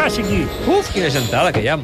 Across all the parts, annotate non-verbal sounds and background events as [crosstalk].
passi aquí. Uf, quina gentada que hi ha,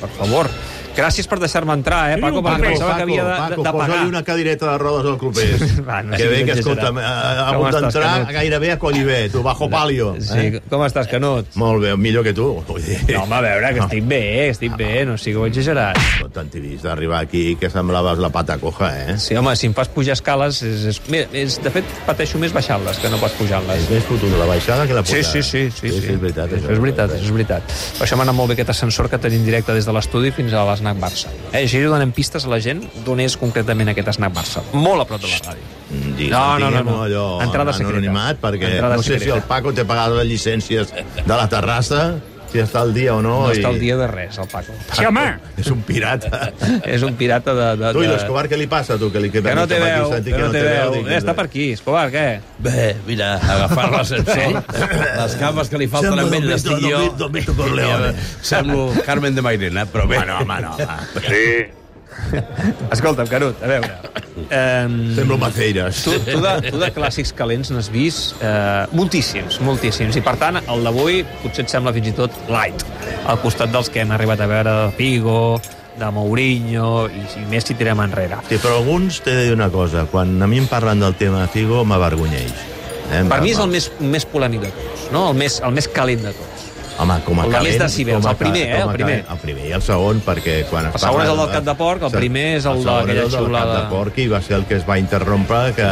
per favor. Gràcies per deixar-me entrar, eh, Paco, perquè Paco, pensava que havia de, Paco, de, pagar. posa-li una cadireta de rodes al clubers. Va, no que bé, que exagerat. escolta'm, a, a, Com a estàs, d'entrar gairebé a Collibé, tu, bajo palio. Sí, Eh? com estàs, Canut? Molt bé, millor que tu. No, home, a veure, que estic bé, estic bé, no sigueu exagerats. No tant t'he vist d'arribar aquí que semblaves la pata coja, eh? Sí, home, si em fas pujar escales... És, és, mira, és, de fet, pateixo més baixant-les que no pas És pujant-les. més fotut la baixada que la Sí, pujada. sí, sí, sí, sí. sí, és veritat. Això és veritat, és veritat. Per això m'ha anat molt bé aquest ascensor que tenim directe des de l'estudi fins a l'Snac Barça. Eh, així donem pistes a la gent d'on és concretament aquest Snac Barça. Molt a prop de la ràdio. Mm, Digue'm, No, no, no, no. allò Entrada en secreta. anonimat, perquè Entrada no sé secreta. si el Paco té pagat les llicències de la terrassa, si està al dia o no. No i... està al dia de res, el Paco. Sí, home. És un pirata. [laughs] És un pirata de... de, Tu, i de... l'Escobar, què li passa, tu? Que, li, Que no té veu, sentit que no té veu. dic, Eh, està per aquí, Escobar, què? Bé, mira, agafar l'ascensor, [laughs] les cames que li falten Sembla a ell Don Vito Corleone. Semblo Carmen de Mairena, però bé. Home, home, no, home. Sí. Escolta'm, Canut, a veure. Um, Semblo Maceiras. tu, tu, de, tu de clàssics calents n'has vist eh, moltíssims, moltíssims. I per tant, el d'avui potser et sembla fins i tot light, al costat dels que hem arribat a veure de Figo, de Mourinho, i, i més si tirem enrere. Sí, però alguns t'he de dir una cosa. Quan a mi em parlen del tema de Figo, m'avergonyeix. Eh? Per mi és el més, més polèmic de tots, no? el, més, el més càlid de tots. Home, com a el de calent... com a el primer, eh, el primer. calent. El primer i el segon, perquè quan es El segon és el del de- cap de porc, el primer és el segon d'aquella és el del xiulada. cap de porc i va ser el que es va interrompre que,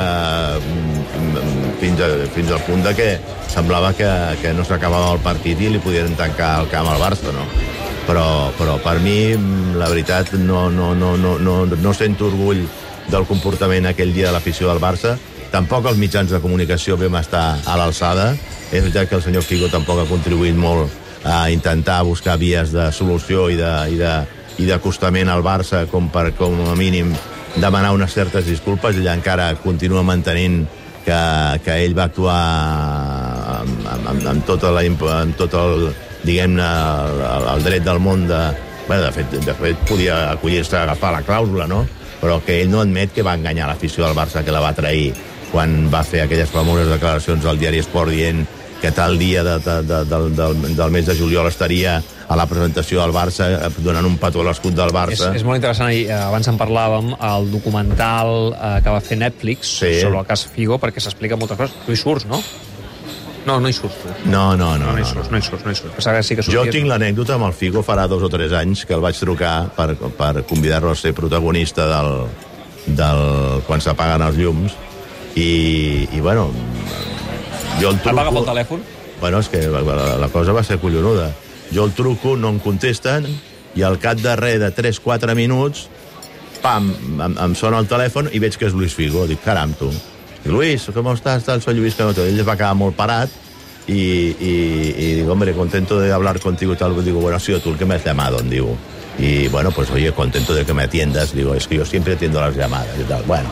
mm, fins, a, fins al punt de que semblava que, que no s'acabava el partit i li podien tancar el camp al Barça, no? Però, però per mi, mm, la veritat, no, no, no, no, no, no sento orgull del comportament aquell dia de l'afició del Barça. Tampoc els mitjans de comunicació vam estar a l'alçada. És veritat que el senyor Figo tampoc ha contribuït molt a intentar buscar vies de solució i de, i de, i d'acostament al Barça com per, com a mínim, demanar unes certes disculpes. Ell encara continua mantenint que, que ell va actuar amb, amb, amb, tota la, amb tot el, diguem-ne, el, el, dret del món de... Bé, de fet, de fet podia acollir-se a agafar la clàusula, no? Però que ell no admet que va enganyar l'afició del Barça, que la va trair quan va fer aquelles famoses declaracions al diari Esport dient que tal dia de, de, de, del, del, del mes de juliol estaria a la presentació del Barça eh, donant un petó a l'escut del És, Barça. és molt interessant, i, eh, abans en parlàvem, el documental eh, que va fer Netflix Sí. sobre el cas Figo, perquè s'explica moltes coses. Tu hi surts, no? No, no hi surts. No, no, No, no. no hi surts, no. no hi surts, no hi surts. Pensava que sí que Jo sorties. tinc l'anècdota amb el Figo farà dos o tres anys que el vaig trucar per, per convidar-lo a ser protagonista del, del quan s'apaguen els llums i, i bueno jo el Et va agafar el truco telèfon? bueno, és que la, la, la cosa va ser collonuda jo el truco, no em contesten i al cap de res de 3-4 minuts pam, em, em sona el telèfon i veig que és Luis Figo dic, caram, tu Luis, com estàs? Tal, soy Luis Canoto. Ell es va quedar molt parat y, y, y digo, hombre, contento de hablar contigo y tal. Digo, bueno, ha sido tú el que me has llamado, digo. Y bueno, pues oye, contento de que me atiendas. Digo, es que yo siempre atiendo las llamadas y tal. Bueno,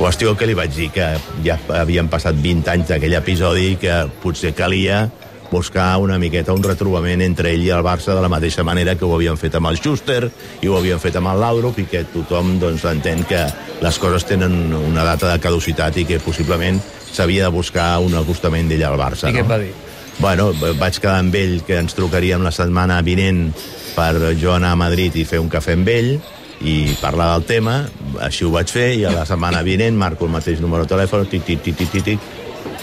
qüestió que li vaig dir que ja havien passat 20 anys d'aquell episodi que potser calia buscar una miqueta un retrobament entre ell i el Barça de la mateixa manera que ho havien fet amb el Schuster i ho havien fet amb el Laudrup i que tothom doncs, entén que les coses tenen una data de caducitat i que possiblement s'havia de buscar un acostament d'ell al Barça. I què no? et va dir? Bueno, vaig quedar amb ell que ens trucaríem la setmana vinent per jo anar a Madrid i fer un cafè amb ell i parlar del tema, així ho vaig fer i a la setmana vinent marco el mateix número de telèfon, tic, tic, tic, tic, tic, tic,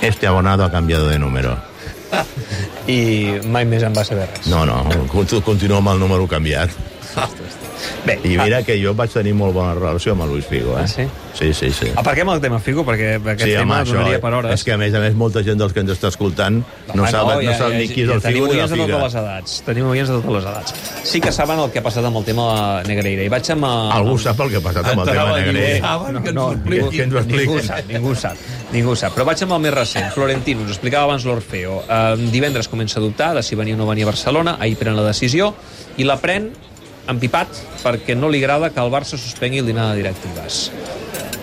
este abonado ha cambiado de número. I mai més en va saber res. No, no, continuo amb el número canviat. Bé, I mira que jo vaig tenir molt bona relació amb el Luis Figo, eh? Ah, sí? Sí, sí, sí. Aparquem el tema Figo, perquè aquest Sí, home, tema això, donaria per hores. és que a més a més molta gent dels que ens està escoltant no Home, sap, no ja- sap ja- ni qui és ja el tenim Figo ni la oients de totes Figa. les edats. Tenim oients de totes les edats. Sí que saben el que ha passat amb el tema Negreira. I vaig amb... eh, Algú sap el que ha passat amb el tema T'anava a dir, negre. saben que ens no, expliqui. que- que ens ho expliqui. Ningú sap, ningú sap. Ningú sap. Però vaig amb el més recent. Florentino, us explicava abans l'Orfeo. Eh, divendres comença a dubtar de si venia o no venia a Barcelona. Ahir pren la decisió i la pren empipat perquè no li agrada que el Barça suspengui el dinar de directives.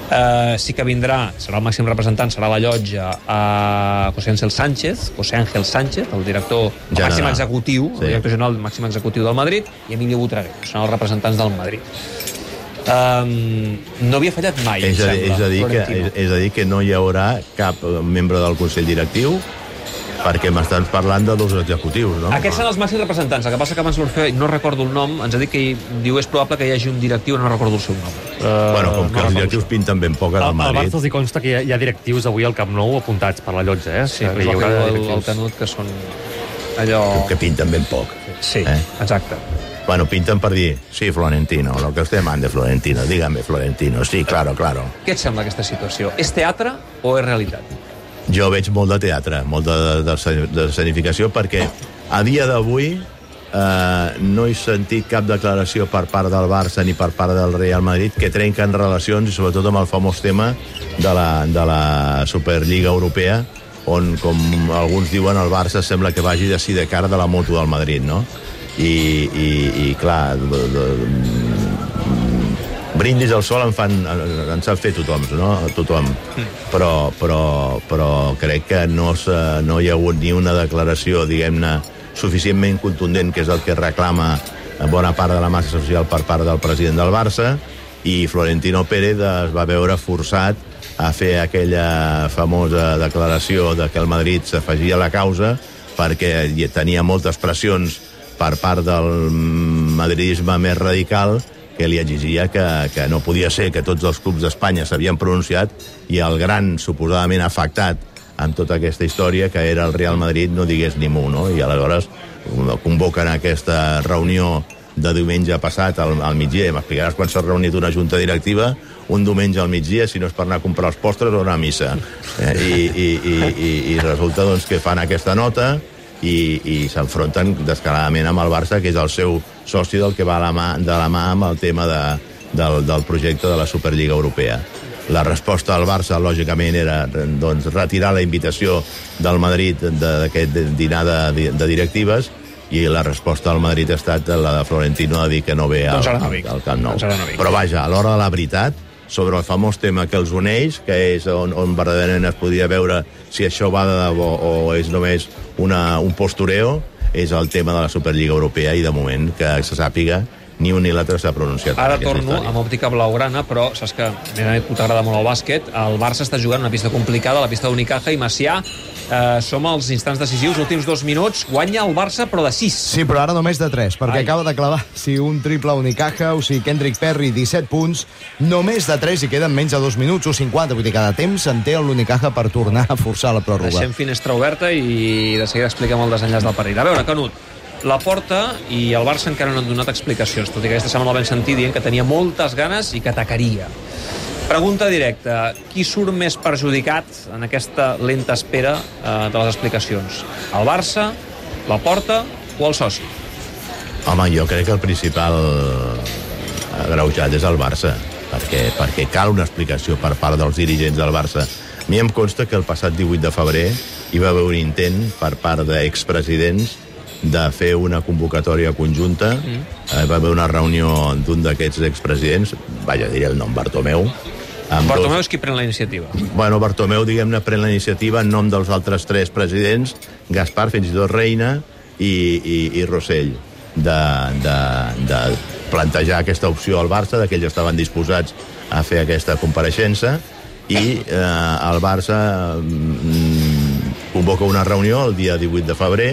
Uh, sí que vindrà, serà el màxim representant, serà la llotja a José Ángel Sánchez, José Ángel Sánchez, el director, el General. màxim executiu, Sí. el director general màxim executiu del Madrid, i Emilio Butraguer, que són els representants del Madrid. Um, no havia fallat mai, És a, em sembla, és, a dir que, és, és a dir que no hi haurà cap eh, membre del Consell Directiu perquè m'estan parlant de dos executius, no? Aquests són els màxims representants. El que passa que abans l'Orfeo, no recordo el nom, ens ha dit que hi, diu és probable que hi hagi un directiu, no recordo el seu nom. Uh, Bueno, com que els directius pinten ben poc Al, al al Barça Madrid. els hi consta que hi ha, hi ha directius avui al Camp Nou apuntats per la llotja, eh? Sí, que hi haurà el, el. Canut, que són allò... Que pinten ben poc. Sí, Eh? exacte. Bueno, pinten per dir, sí, Florentino, lo que usted mande, Florentino, dígame, Florentino, sí, claro, claro. Què et sembla aquesta situació? És teatre o és realitat? Jo veig molt de teatre, molt de, de, de, de escenificació, perquè a dia d'avui eh, no he sentit cap declaració per part del Barça ni per part del Real Madrid que trenquen relacions, i sobretot amb el famós tema de la, de la Superliga Europea, on, com alguns diuen, el Barça sembla que vagi de sidecar de la moto del Madrid, no? I, i, i clar, de, de, brindis al sol en fan en sap fer tothom, no? tothom. Però, però, però crec que no, no hi ha hagut ni una declaració, diguem-ne, suficientment contundent, que és el que reclama bona part de la massa social per part del president del Barça, i Florentino Pérez es va veure forçat a fer aquella famosa declaració de que el Madrid s'afegia a la causa perquè tenia moltes pressions per part del madridisme més radical que li exigia que, que no podia ser que tots els clubs d'Espanya s'havien pronunciat i el gran, suposadament afectat amb tota aquesta història, que era el Real Madrid, no digués ni mu, no? I aleshores convoquen aquesta reunió de diumenge passat al, al migdia, m'explicaràs quan s'ha reunit una junta directiva un diumenge al migdia, si no és per anar a comprar els postres o anar a missa. Eh, i, i, i, i, I resulta doncs, que fan aquesta nota i, i s'enfronten descaradament amb el Barça, que és el seu soci del que va a la mà, de la mà amb el tema de, del, del projecte de la Superliga Europea. La resposta al Barça, lògicament, era doncs, retirar la invitació del Madrid de- d'aquest dinar de, de directives i la resposta al Madrid ha estat la de Florentino a dir que no ve al, Doncs al, al Camp Nou. Doncs no. Però vaja, a l'hora de la veritat, sobre el famós tema que els uneix, que és on, on verdaderament es podria veure si això va de debò o és només una, un postureo, és el tema de la Superliga Europea i de moment que se sàpiga ni un ni l'altre s'ha pronunciat. Ara torno història. amb òptica blaugrana, però saps que a més a més, tu t'agrada molt el bàsquet. El Barça està jugant una pista complicada, la pista d'Unicaja, i Macià eh, som als instants decisius, últims dos minuts, guanya el Barça, però de 6. Sí, però ara només de 3, perquè Ai. Acaba de clavar si un triple Unicaja o si Kendrick Perry 17 punts, només de 3 i queden menys de 2 minuts o 50, vull dir, cada temps en té l'Unicaja per tornar a forçar la pròrroga. Deixem finestra oberta i de seguida expliquem el desenllaç del partit. A veure, Canut, la porta i el Barça encara no han donat explicacions, tot i que aquesta setmana el vam sentir dient que tenia moltes ganes i que atacaria. Pregunta directa. Qui surt més perjudicat en aquesta lenta espera eh, de les explicacions? El Barça, la porta o el soci? Home, jo crec que el principal agreujat és el Barça, perquè, perquè cal una explicació per part dels dirigents del Barça. A mi em consta que el passat 18 de febrer hi va haver un intent per part d'expresidents de fer una convocatòria conjunta. Mm. Eh, va haver una reunió d'un d'aquests expresidents, vaja, diré el nom, Bartomeu, amb Bartomeu dos, és qui pren la iniciativa. Bueno, Bartomeu, diguem-ne, pren la iniciativa en nom dels altres tres presidents, Gaspar, fins i tot Reina, i, i, i Rossell, de, de, de plantejar aquesta opció al Barça, de que ells estaven disposats a fer aquesta compareixença, i eh, el Barça mm, convoca una reunió el dia 18 de febrer,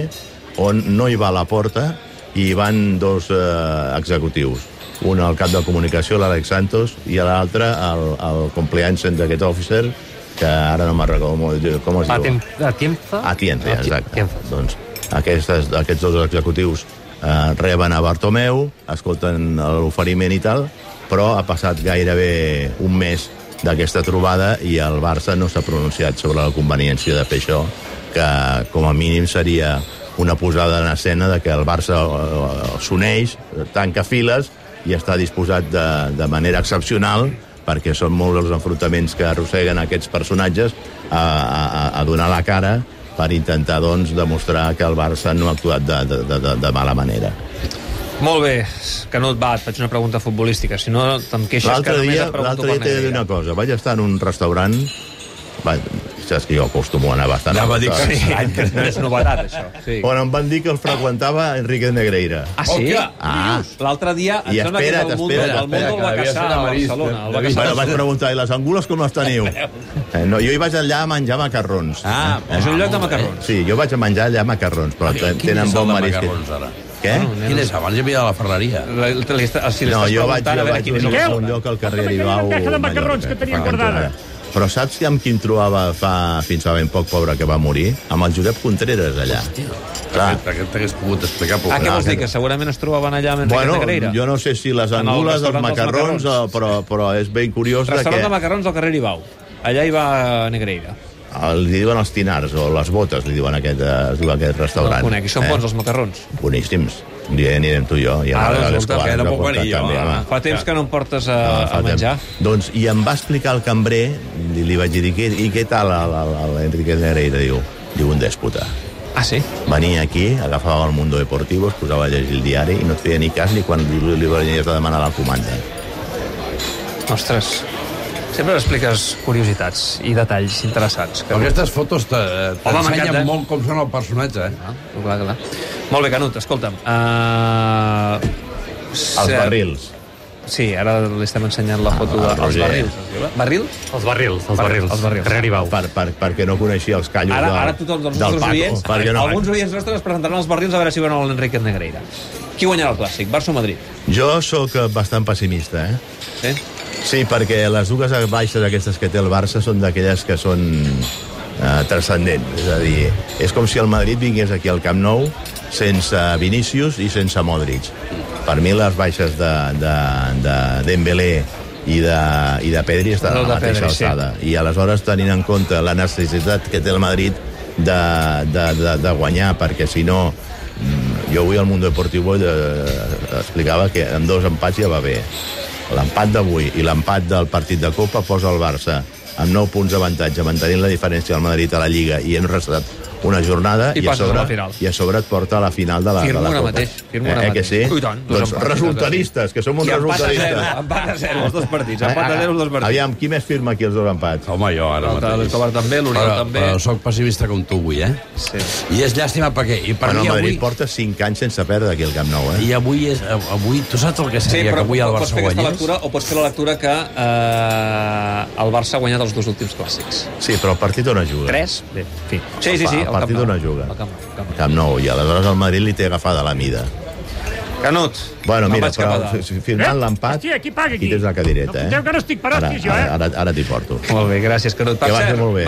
on no hi va a la porta i hi van dos eh, executius un al cap de comunicació, l'Àlex Santos, i a l'altre el, el compliance d'aquest officer, que ara no me'n recordo com, com es diu. Atienza? Atienza, exacte. Atienza. Doncs aquestes, aquests dos executius eh, reben a Bartomeu, escolten l'oferiment i tal, però ha passat gairebé un mes d'aquesta trobada i el Barça no s'ha pronunciat sobre la conveniència de fer això, que com a mínim seria una posada en escena de que el Barça eh, s'uneix, tanca files i està disposat de, de manera excepcional perquè són molts els enfrontaments que arrosseguen aquests personatges a, a, a donar la cara per intentar doncs, demostrar que el Barça no ha actuat de, de, de, de mala manera. Molt bé, Canut, va, et faig una pregunta futbolística. Si no, te'n queixes que només dia, et pregunto l'altre dia t'he de dir una cosa. Vaig estar en un restaurant... Va, saps que jo acostumo a anar bastant Anava a dir que sí. No és novetat, [laughs] això. Sí. On em van dir que el freqüentava Enrique Negreira. Ah, sí? Hòstia. Ah. L'altre dia, I espera't, espera't, espera't, el va que devia caçar ser a Barcelona. Va Bueno, vaig preguntar, i les angules com les teniu? [laughs] Eh, no, jo hi vaig allà a menjar macarrons. Ah, És un lloc de bé. macarrons. Sí, jo vaig a menjar allà macarrons, però Quin tenen és el bon de marisc. macarrons, ara? Què? Quin és? Abans hi havia la Ferreria. La- la- Si No, jo vaig, jo a veure vaig quin és a el un, a un lloc al carrer Aribau, bandeja de macarrons que tenia guardada. Però saps amb qui em trobava fa, fins fa ben poc, pobre, que va morir? Amb el Josep Contreras, allà. Clar. Aquest, aquest t'hagués pogut explicar poc. Ah, què No, vols dir? que- Que segurament es trobaven allà amb Bueno, Negreira? jo no sé si les En el angules, els macarrons, macarrons. eh, però, però és ben curiós de Restaurant que de macarrons al carrer Ibau. Allà hi va Negreira. el, li diuen els tinars, o les botes, li diuen aquest, eh, es diu aquest No restaurant. el conec. I són bons els macarrons. Boníssims. Un dia anirem tu i jo. I a l'Àlex escolta, que no puc venir jo, també, home. Fa temps que no em portes a, Ah, a menjar. temps. Doncs, i em va explicar el cambrer, i li vaig dir, i què, tal l'Enrique Negreira? Diu, diu un dèspota. Ah, sí? Venia aquí, agafava el Mundo Deportivo, es posava a llegir el diari i no et feia ni cas ni quan li, li venies a demanar la comanda. Ostres, sempre expliques curiositats i detalls interessants. Però aquestes fotos te- t'ensenyen molt com són el personatge, eh? Ah, clar, clar. Molt bé, Canut, escolta'm. Uh... Els barrils. Sí, ara li estem ensenyant la foto Ah, dels barrils. eh? Barril? Els barrils, els barrils. Els barrils. Carrer Aribau. Per, per, perquè no coneixia els callos Ara, del, ara tothom dels del nostres Paco. oients, no, alguns oients nostres es presentaran els barrils a veure si veuen l'Enrique Negreira. Qui guanyarà el clàssic, Barça o Madrid? Jo sóc eh, bastant pessimista, eh? Sí? Sí, perquè les dues baixes aquestes que té el Barça són d'aquelles que són eh, transcendents. És a dir, és com si el Madrid vingués aquí al Camp Nou sense Vinícius i sense Modric. Per mi les baixes de, de, de Dembélé i de, i de Pedri estan a No, la de mateixa Pedri, sí. alçada. I aleshores, tenint en compte la necessitat que té el Madrid de, de, de, de guanyar, perquè si no mm, jo avui al Mundo Deportivo eh, explicava que amb dos empats ja va bé. L'empat d'avui i l'empat del partit de Copa posa el Barça amb 9 punts d'avantatge, mantenint la diferència del Madrid a la Lliga i hem restat una jornada I i, a sobre, la final. i a sobre et porta a la final de la, Firmo de la una Copa. mateix, firmo eh, una eh, que sí? Tant, dos doncs empats, resultadistes, que som uns I empat a zero, resultadistes. empat a zero, els dos partits. Empat a zero, els dos partits. Aviam, qui més firma aquí els dos empats? Home, jo ara mateix. L'Escobar també, l'Oriol Però, també. però soc pessimista com tu avui, eh? Sí. I és llàstima perquè... I per Bueno, mi el Madrid avui... porta 5 anys sense perdre aquí al Camp Nou, eh? I avui és... Avui, tu saps el que Sí, seria però que avui el Barça guanyés? lectura o pots fer la lectura que eh, el Barça ha guanyat els dos últims clàssics. Sí, però el partit on es juga? Tres? Bé, en fi. Sí, sí, sí. El partit Camp on Nou. es juga? Al Camp Nou, Camp Nou. Camp Nou, i aleshores el Madrid li té agafada la mida. Canut, Bueno, mira, vaig cap a però firmant l'empat... Hosti, aquí paga, aquí. Aquí tens la cadireta, No eh? que no estic per Ara, jo, ara, eh? ara, ara t'hi porto. Molt bé, gràcies, Canut. Que vagi cert, molt bé.